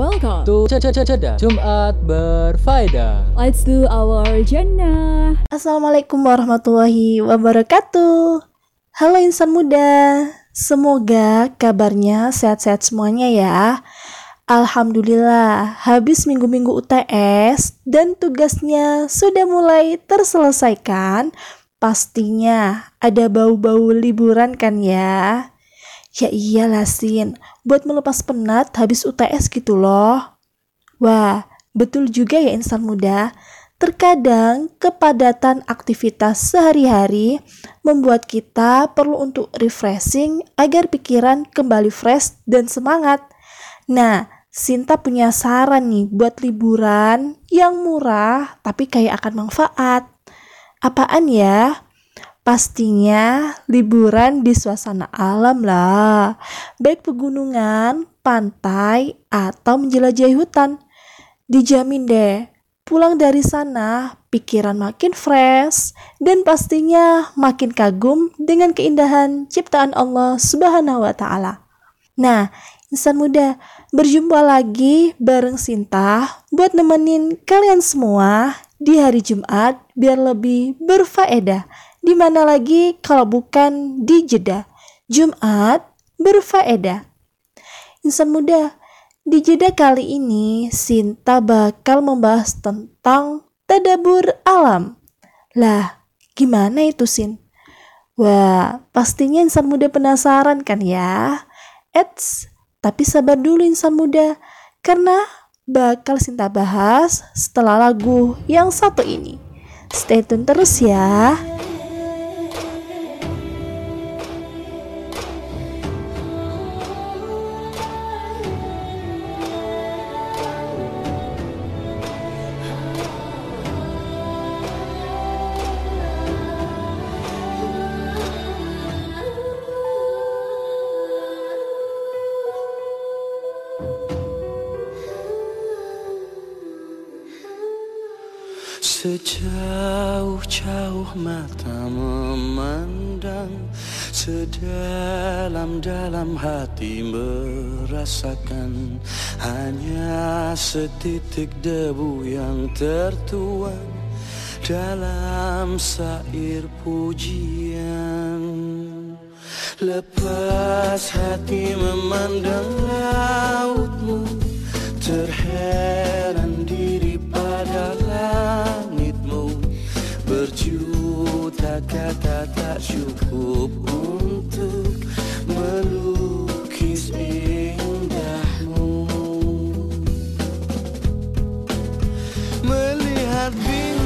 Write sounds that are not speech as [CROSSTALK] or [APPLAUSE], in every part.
welcome to Ceda Jumat Berfaedah. Let's do our jannah. Assalamualaikum warahmatullahi wabarakatuh. Halo insan muda, semoga kabarnya sehat-sehat semuanya ya. Alhamdulillah, habis minggu-minggu UTS dan tugasnya sudah mulai terselesaikan. Pastinya ada bau-bau liburan kan ya? Ya iyalah Sin, buat melepas penat habis UTS gitu loh. Wah, betul juga ya insan muda. Terkadang kepadatan aktivitas sehari-hari membuat kita perlu untuk refreshing agar pikiran kembali fresh dan semangat. Nah, Sinta punya saran nih buat liburan yang murah tapi kayak akan manfaat. Apaan ya? Pastinya liburan di suasana alam lah, baik pegunungan, pantai, atau menjelajahi hutan. Dijamin deh, pulang dari sana pikiran makin fresh dan pastinya makin kagum dengan keindahan ciptaan Allah Subhanahu wa taala. Nah, insan muda, berjumpa lagi bareng Sinta buat nemenin kalian semua di hari Jumat biar lebih berfaedah di mana lagi kalau bukan di jeda Jumat berfaedah. Insan muda, di jeda kali ini Sinta bakal membahas tentang tadabur alam. Lah, gimana itu Sin? Wah, pastinya insan muda penasaran kan ya? Eits, tapi sabar dulu insan muda, karena bakal Sinta bahas setelah lagu yang satu ini. Stay tune terus ya. Sejauh-jauh mata memandang Sedalam-dalam hati merasakan Hanya setitik debu yang tertuang Dalam sair pujian. Lepas hati memandang lautmu Terheran diri pada Berjuta kata tak cukup untuk melukis indahmu. Melihat bintang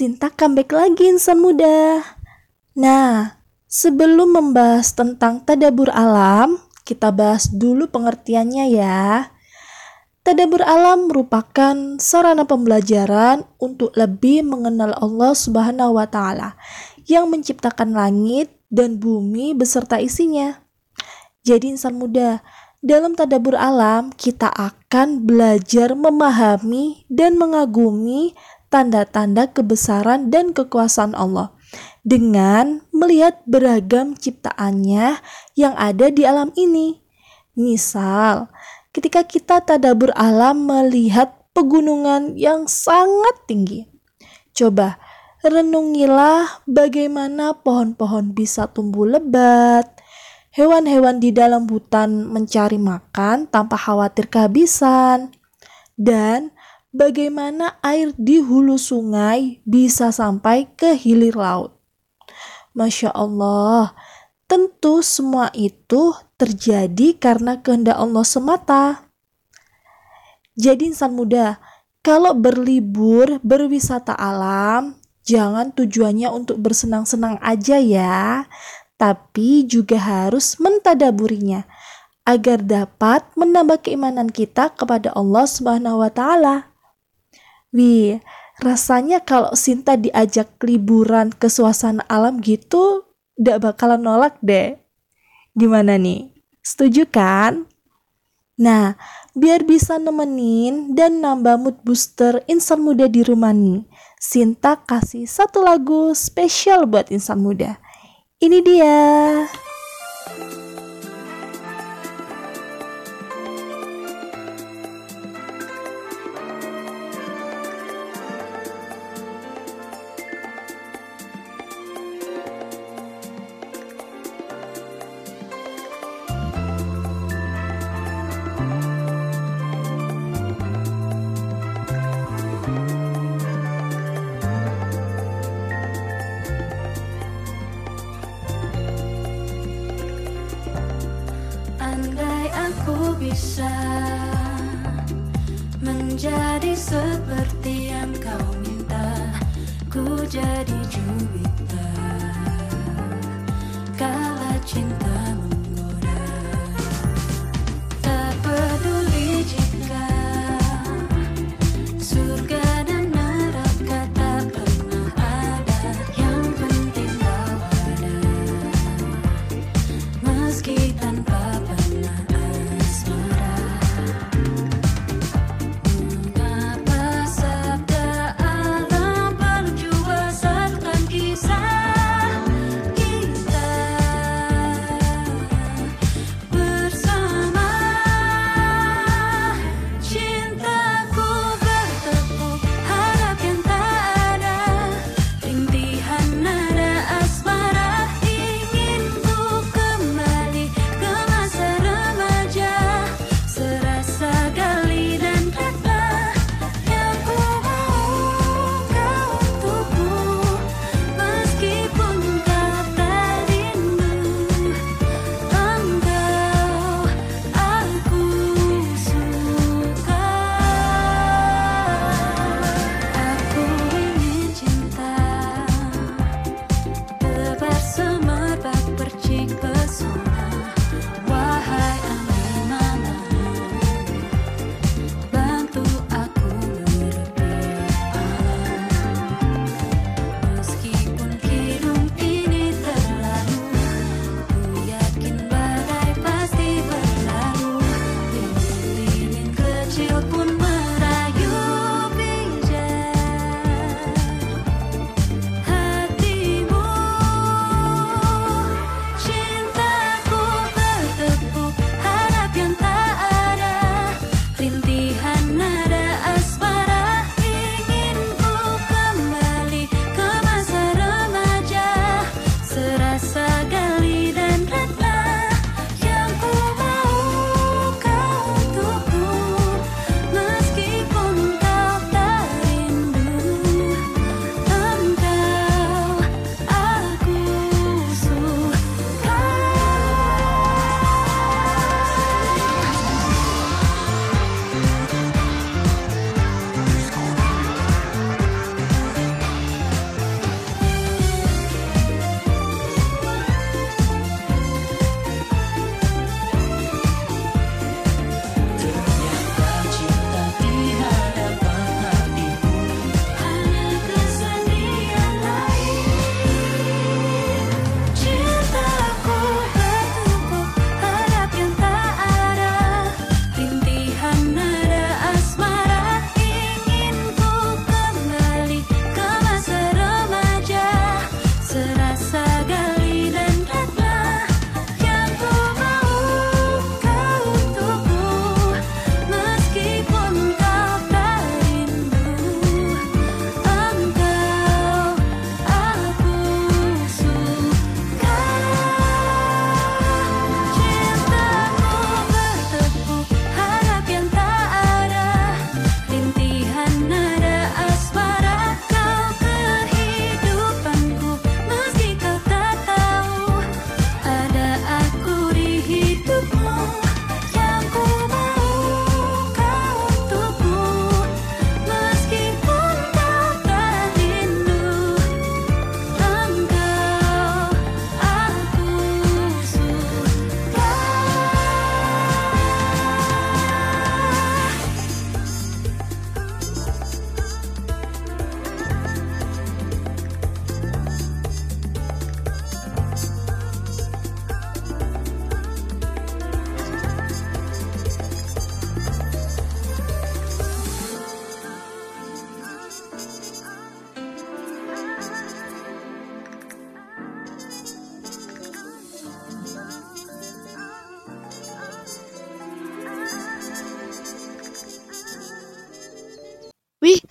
Sinta comeback lagi insan muda. Nah, sebelum membahas tentang tadabur alam, kita bahas dulu pengertiannya ya. Tadabur alam merupakan sarana pembelajaran untuk lebih mengenal Allah Subhanahu wa taala yang menciptakan langit dan bumi beserta isinya. Jadi insan muda, dalam tadabur alam, kita akan belajar memahami dan mengagumi tanda-tanda kebesaran dan kekuasaan Allah dengan melihat beragam ciptaannya yang ada di alam ini. Misal, ketika kita tadabur alam melihat pegunungan yang sangat tinggi. Coba renungilah bagaimana pohon-pohon bisa tumbuh lebat, Hewan-hewan di dalam hutan mencari makan tanpa khawatir kehabisan. Dan bagaimana air di hulu sungai bisa sampai ke hilir laut. Masya Allah, tentu semua itu terjadi karena kehendak Allah semata. Jadi insan muda, kalau berlibur, berwisata alam, jangan tujuannya untuk bersenang-senang aja ya, tapi juga harus mentadaburinya agar dapat menambah keimanan kita kepada Allah Subhanahu wa taala. Wih, rasanya kalau Sinta diajak liburan ke suasana alam gitu, gak bakalan nolak deh. Gimana nih? Setuju kan? Nah, biar bisa nemenin dan nambah mood booster insan muda di rumah nih, Sinta kasih satu lagu spesial buat insan muda. Ini dia. Andai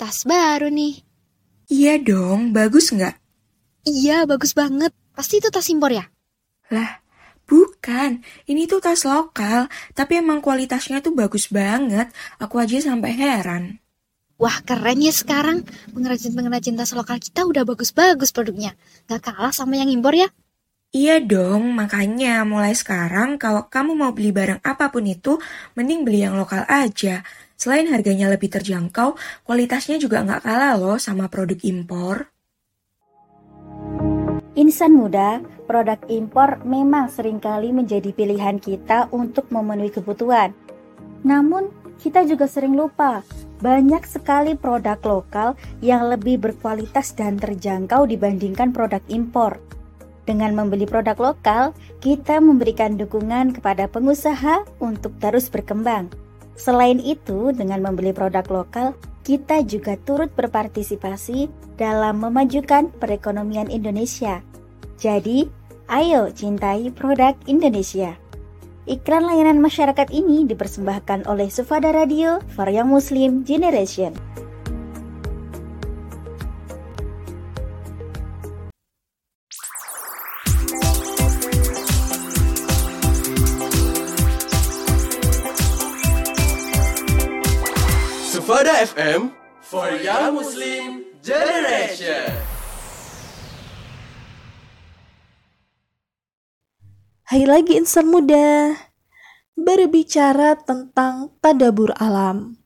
tas baru nih. Iya dong, bagus nggak? Iya, bagus banget. Pasti itu tas impor ya? Lah, bukan. Ini tuh tas lokal, tapi emang kualitasnya tuh bagus banget. Aku aja sampai heran. Wah, keren ya sekarang. Pengrajin-pengrajin tas lokal kita udah bagus-bagus produknya. Gak kalah sama yang impor ya? Iya dong, makanya mulai sekarang kalau kamu mau beli barang apa pun itu, mending beli yang lokal aja. Selain harganya lebih terjangkau, kualitasnya juga nggak kalah loh sama produk impor. Insan muda, produk impor memang sering kali menjadi pilihan kita untuk memenuhi kebutuhan. Namun, kita juga sering lupa, banyak sekali produk lokal yang lebih berkualitas dan terjangkau dibandingkan produk impor. Dengan membeli produk lokal, kita memberikan dukungan kepada pengusaha untuk terus berkembang. Selain itu, dengan membeli produk lokal, kita juga turut berpartisipasi dalam memajukan perekonomian Indonesia. Jadi, ayo cintai produk Indonesia. Iklan layanan masyarakat ini dipersembahkan oleh Sufada Radio for Young Muslim Generation. FM for Young Muslim Generation. Hai lagi insan muda, berbicara tentang tadabur alam.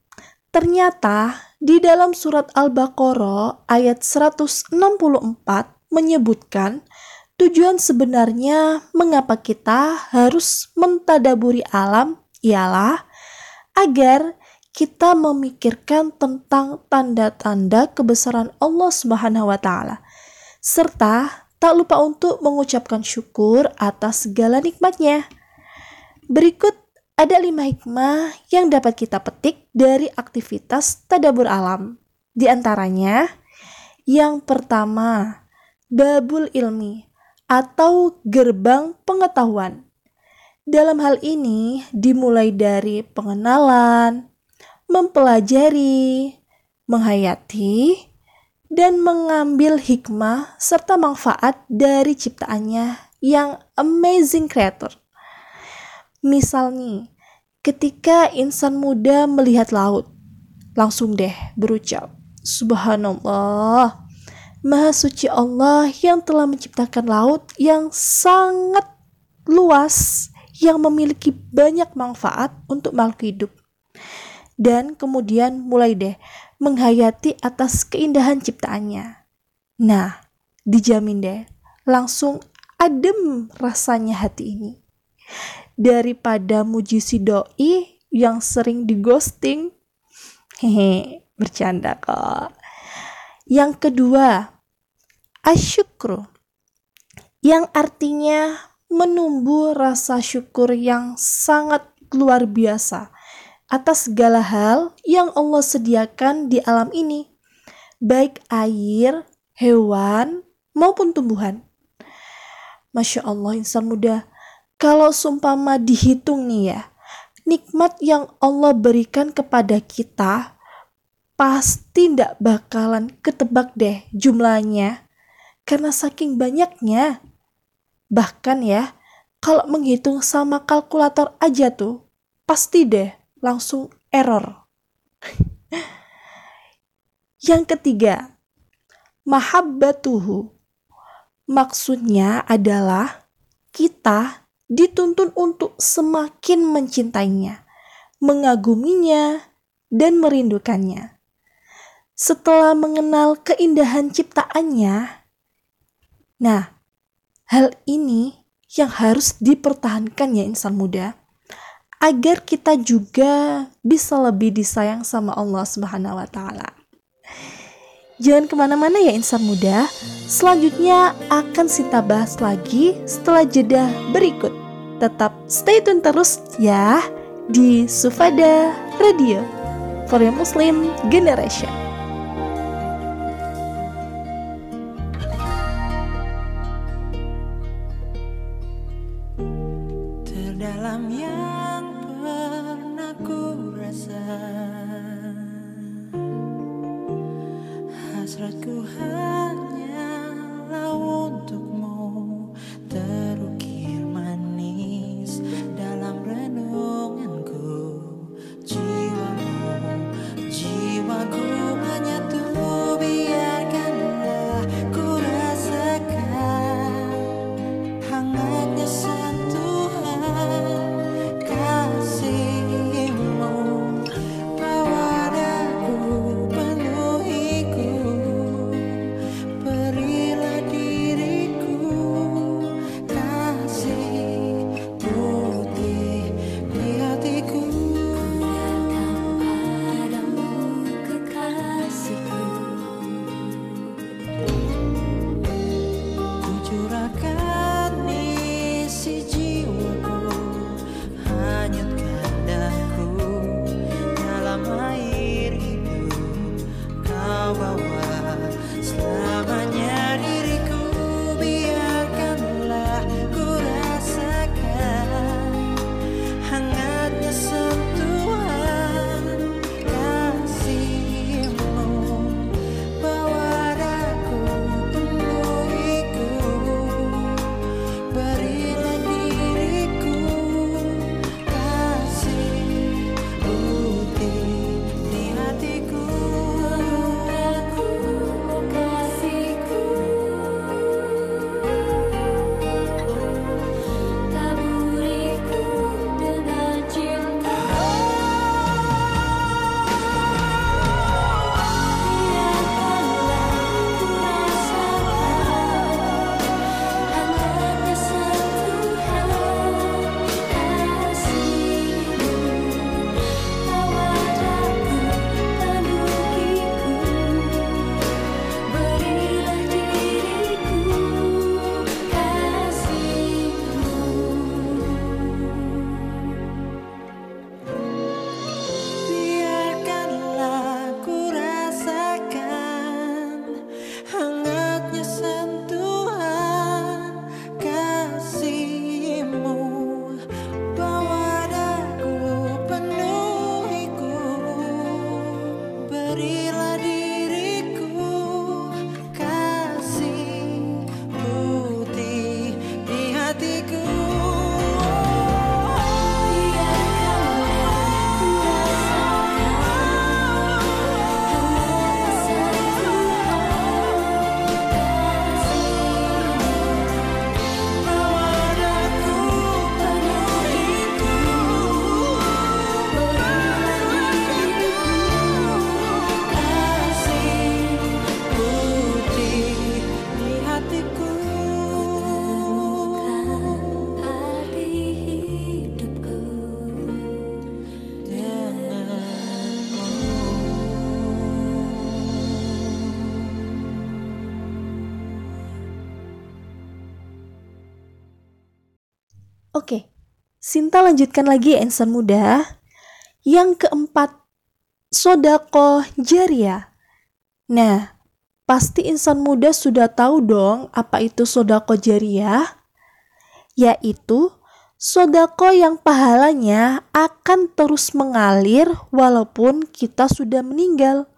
Ternyata di dalam surat Al-Baqarah ayat 164 menyebutkan tujuan sebenarnya mengapa kita harus mentadaburi alam ialah agar kita memikirkan tentang tanda-tanda kebesaran Allah Subhanahu wa taala serta tak lupa untuk mengucapkan syukur atas segala nikmatnya. Berikut ada lima hikmah yang dapat kita petik dari aktivitas tadabur alam. Di antaranya, yang pertama, babul ilmi atau gerbang pengetahuan. Dalam hal ini dimulai dari pengenalan, mempelajari, menghayati, dan mengambil hikmah serta manfaat dari ciptaannya yang amazing creator. Misal nih, ketika insan muda melihat laut, langsung deh berucap, Subhanallah, Maha suci Allah yang telah menciptakan laut yang sangat luas, yang memiliki banyak manfaat untuk makhluk hidup. Dan kemudian mulai deh menghayati atas keindahan ciptaannya. Nah, dijamin deh, langsung adem rasanya hati ini. Daripada muji si doi yang sering digosting. Hehe, bercanda kok. Yang kedua, asyukru. Yang artinya menumbuh rasa syukur yang sangat luar biasa atas segala hal yang Allah sediakan di alam ini, baik air, hewan, maupun tumbuhan. Masya Allah insan muda, kalau sumpama dihitung nih ya, nikmat yang Allah berikan kepada kita pasti tidak bakalan ketebak deh jumlahnya karena saking banyaknya. Bahkan ya, kalau menghitung sama kalkulator aja tuh, pasti deh langsung error. [LAUGHS] Yang ketiga, mahabbatuhu. Maksudnya adalah kita dituntun untuk semakin mencintainya, mengaguminya, dan merindukannya. Setelah mengenal keindahan ciptaannya, nah, hal ini yang harus dipertahankan ya insan muda agar kita juga bisa lebih disayang sama Allah Subhanahu wa Ta'ala. Jangan ke mana-mana ya insan muda, selanjutnya akan kita bahas lagi setelah jeda berikut. Tetap stay tune terus ya di Sufada Radio for your Muslim Generation. Sinta lanjutkan lagi ya insan muda. Yang keempat, sodako jariah. Nah, pasti insan muda sudah tahu dong apa itu sodako jariah. Yaitu sodako yang pahalanya akan terus mengalir walaupun kita sudah meninggal.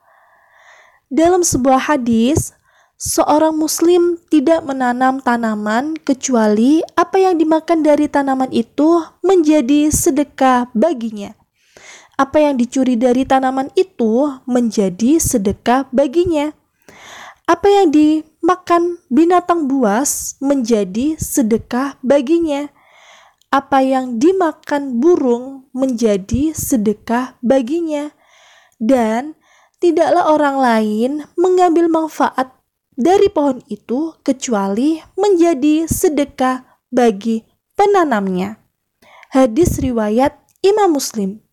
Dalam sebuah hadis, seorang muslim tidak menanam tanaman kecuali apa yang dimakan dari tanaman itu menjadi sedekah baginya. Apa yang dicuri dari tanaman itu menjadi sedekah baginya. Apa yang dimakan binatang buas menjadi sedekah baginya. Apa yang dimakan burung menjadi sedekah baginya. Dan tidaklah orang lain mengambil manfaat dari pohon itu kecuali menjadi sedekah bagi penanamnya. Hadis riwayat Imam Muslim.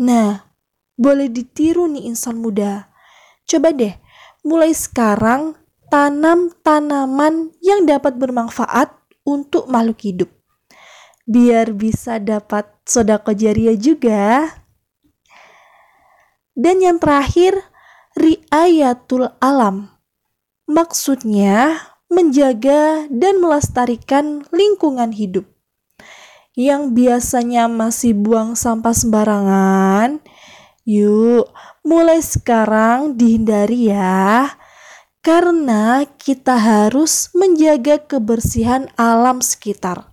Nah, boleh ditiru nih insan muda. Coba deh, mulai sekarang tanam tanaman yang dapat bermanfaat untuk makhluk hidup. Biar bisa dapat sodako jariah juga. Dan yang terakhir, riayatul alam. Maksudnya, menjaga dan melestarikan lingkungan hidup. Yang biasanya masih buang sampah sembarangan, yuk mulai sekarang dihindari ya. karena kita harus menjaga kebersihan alam sekitar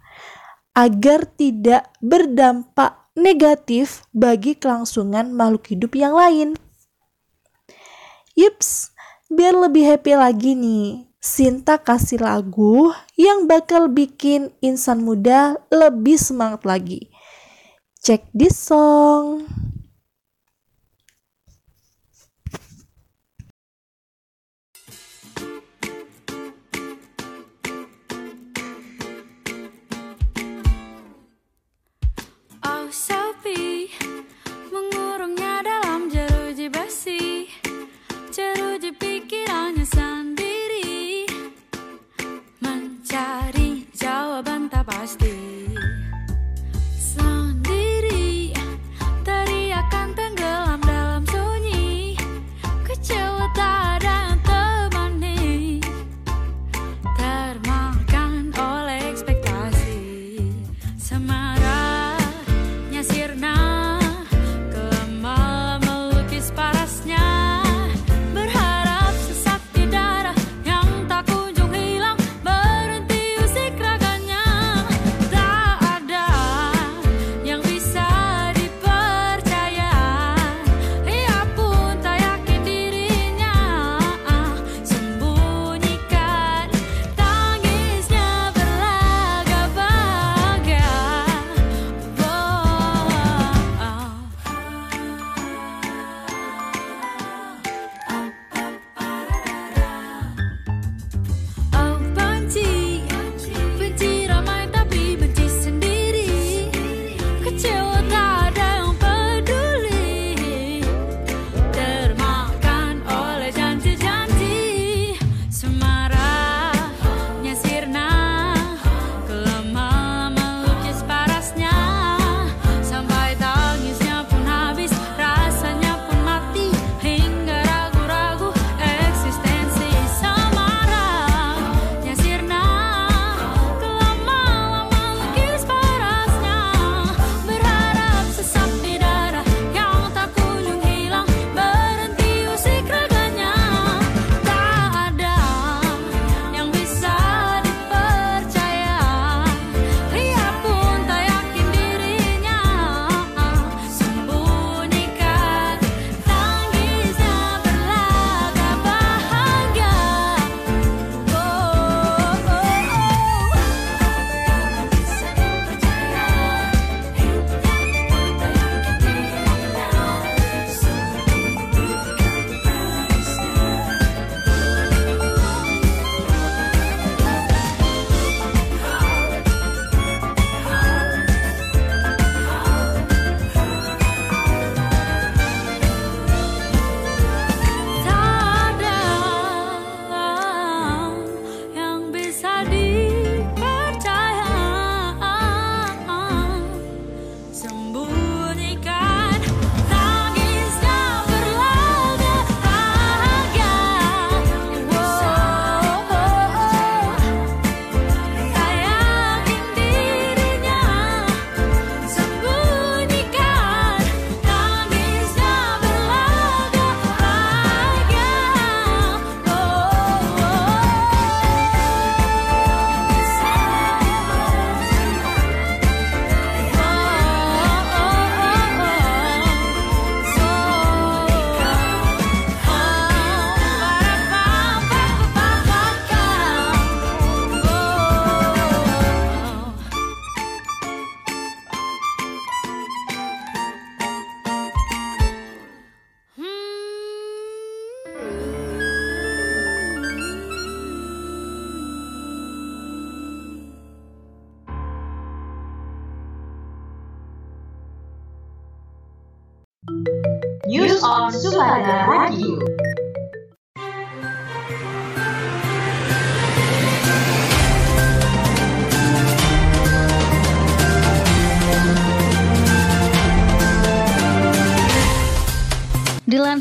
agar tidak berdampak negatif bagi kelangsungan makhluk hidup yang lain. Yups, biar lebih happy lagi nih, Sinta kasih lagu yang bakal bikin insan muda lebih semangat lagi. Check this song.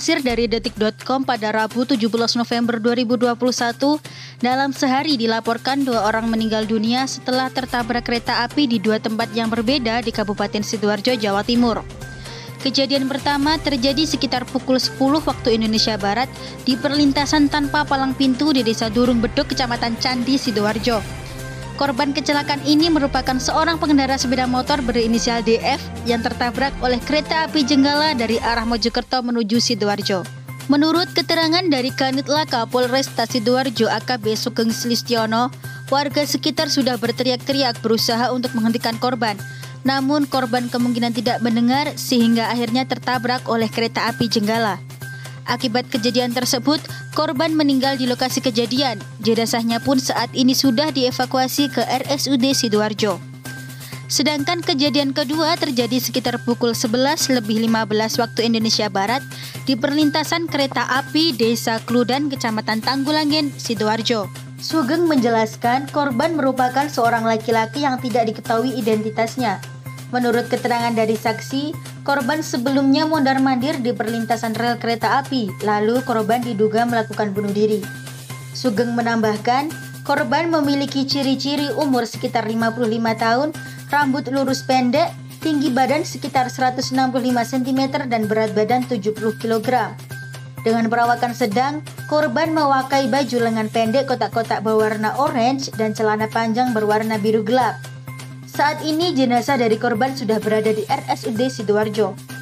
Dilansir dari detik.com pada Rabu 17 November 2021, dalam sehari dilaporkan dua orang meninggal dunia setelah tertabrak kereta api di dua tempat yang berbeda di Kabupaten Sidoarjo, Jawa Timur. Kejadian pertama terjadi sekitar pukul 10 waktu Indonesia Barat di perlintasan tanpa palang pintu di Desa Durung Bedok, Kecamatan Candi, Sidoarjo. Korban kecelakaan ini merupakan seorang pengendara sepeda motor berinisial DF yang tertabrak oleh kereta api Jenggala dari arah Mojokerto menuju Sidoarjo. Menurut keterangan dari Kanit Laka Polres Sidoarjo AKB Sugeng Slistiono, warga sekitar sudah berteriak-teriak berusaha untuk menghentikan korban. Namun korban kemungkinan tidak mendengar sehingga akhirnya tertabrak oleh kereta api Jenggala. Akibat kejadian tersebut, korban meninggal di lokasi kejadian. Jenazahnya pun saat ini sudah dievakuasi ke RSUD Sidoarjo. Sedangkan kejadian kedua terjadi sekitar pukul 11 lebih 15 waktu Indonesia Barat di perlintasan kereta api Desa Kludan, Kecamatan Tanggulangen, Sidoarjo. Sugeng menjelaskan korban merupakan seorang laki-laki yang tidak diketahui identitasnya. Menurut keterangan dari saksi, korban sebelumnya mondar-mandir di perlintasan rel kereta api, lalu korban diduga melakukan bunuh diri. Sugeng menambahkan, korban memiliki ciri-ciri umur sekitar 55 tahun, rambut lurus pendek, tinggi badan sekitar 165 cm dan berat badan 70 kg. Dengan perawakan sedang, korban memakai baju lengan pendek kotak-kotak berwarna orange dan celana panjang berwarna biru gelap. Saat ini jenazah dari korban sudah berada di RSUD Sidoarjo.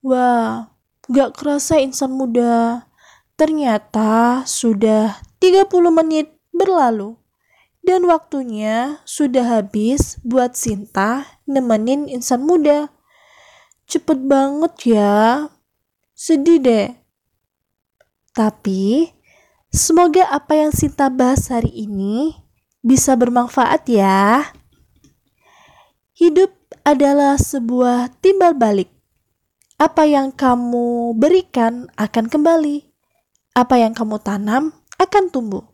Wah, gak kerasa insan muda. Ternyata sudah 30 menit berlalu. Dan waktunya sudah habis buat Sinta nemenin insan muda. Cepet banget ya. Sedih deh. Tapi, semoga apa yang Sinta bahas hari ini bisa bermanfaat ya. Hidup adalah sebuah timbal balik. Apa yang kamu berikan akan kembali. Apa yang kamu tanam akan tumbuh.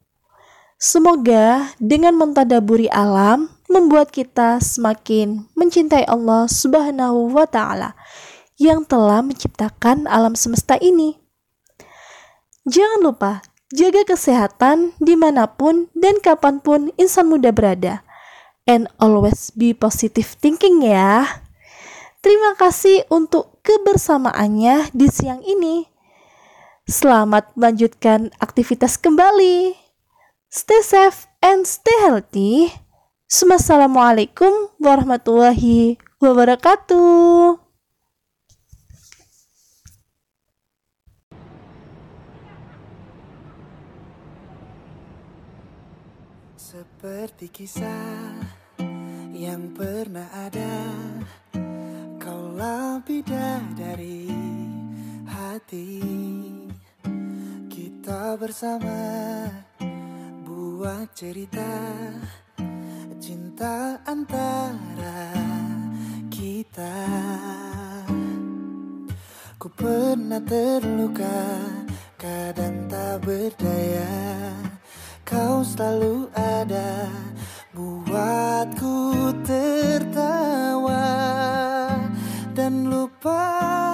Semoga dengan mentadaburi alam membuat kita semakin mencintai Allah Subhanahu wa taala yang telah menciptakan alam semesta ini. Jangan lupa jaga kesehatan di mana pun dan kapan pun insan muda berada. And always be positive thinking ya. Terima kasih untuk kebersamaannya di siang ini. Selamat melanjutkan aktivitas kembali. Stay safe and stay healthy. Assalamualaikum warahmatullahi wabarakatuh. Seperti kisah yang pernah ada Kaulah bidadari hati. Kita bersama buat cerita Cinta antara kita. Ku pernah terluka Kadang tak berdaya. Kau selalu ada Buatku tertawa Dan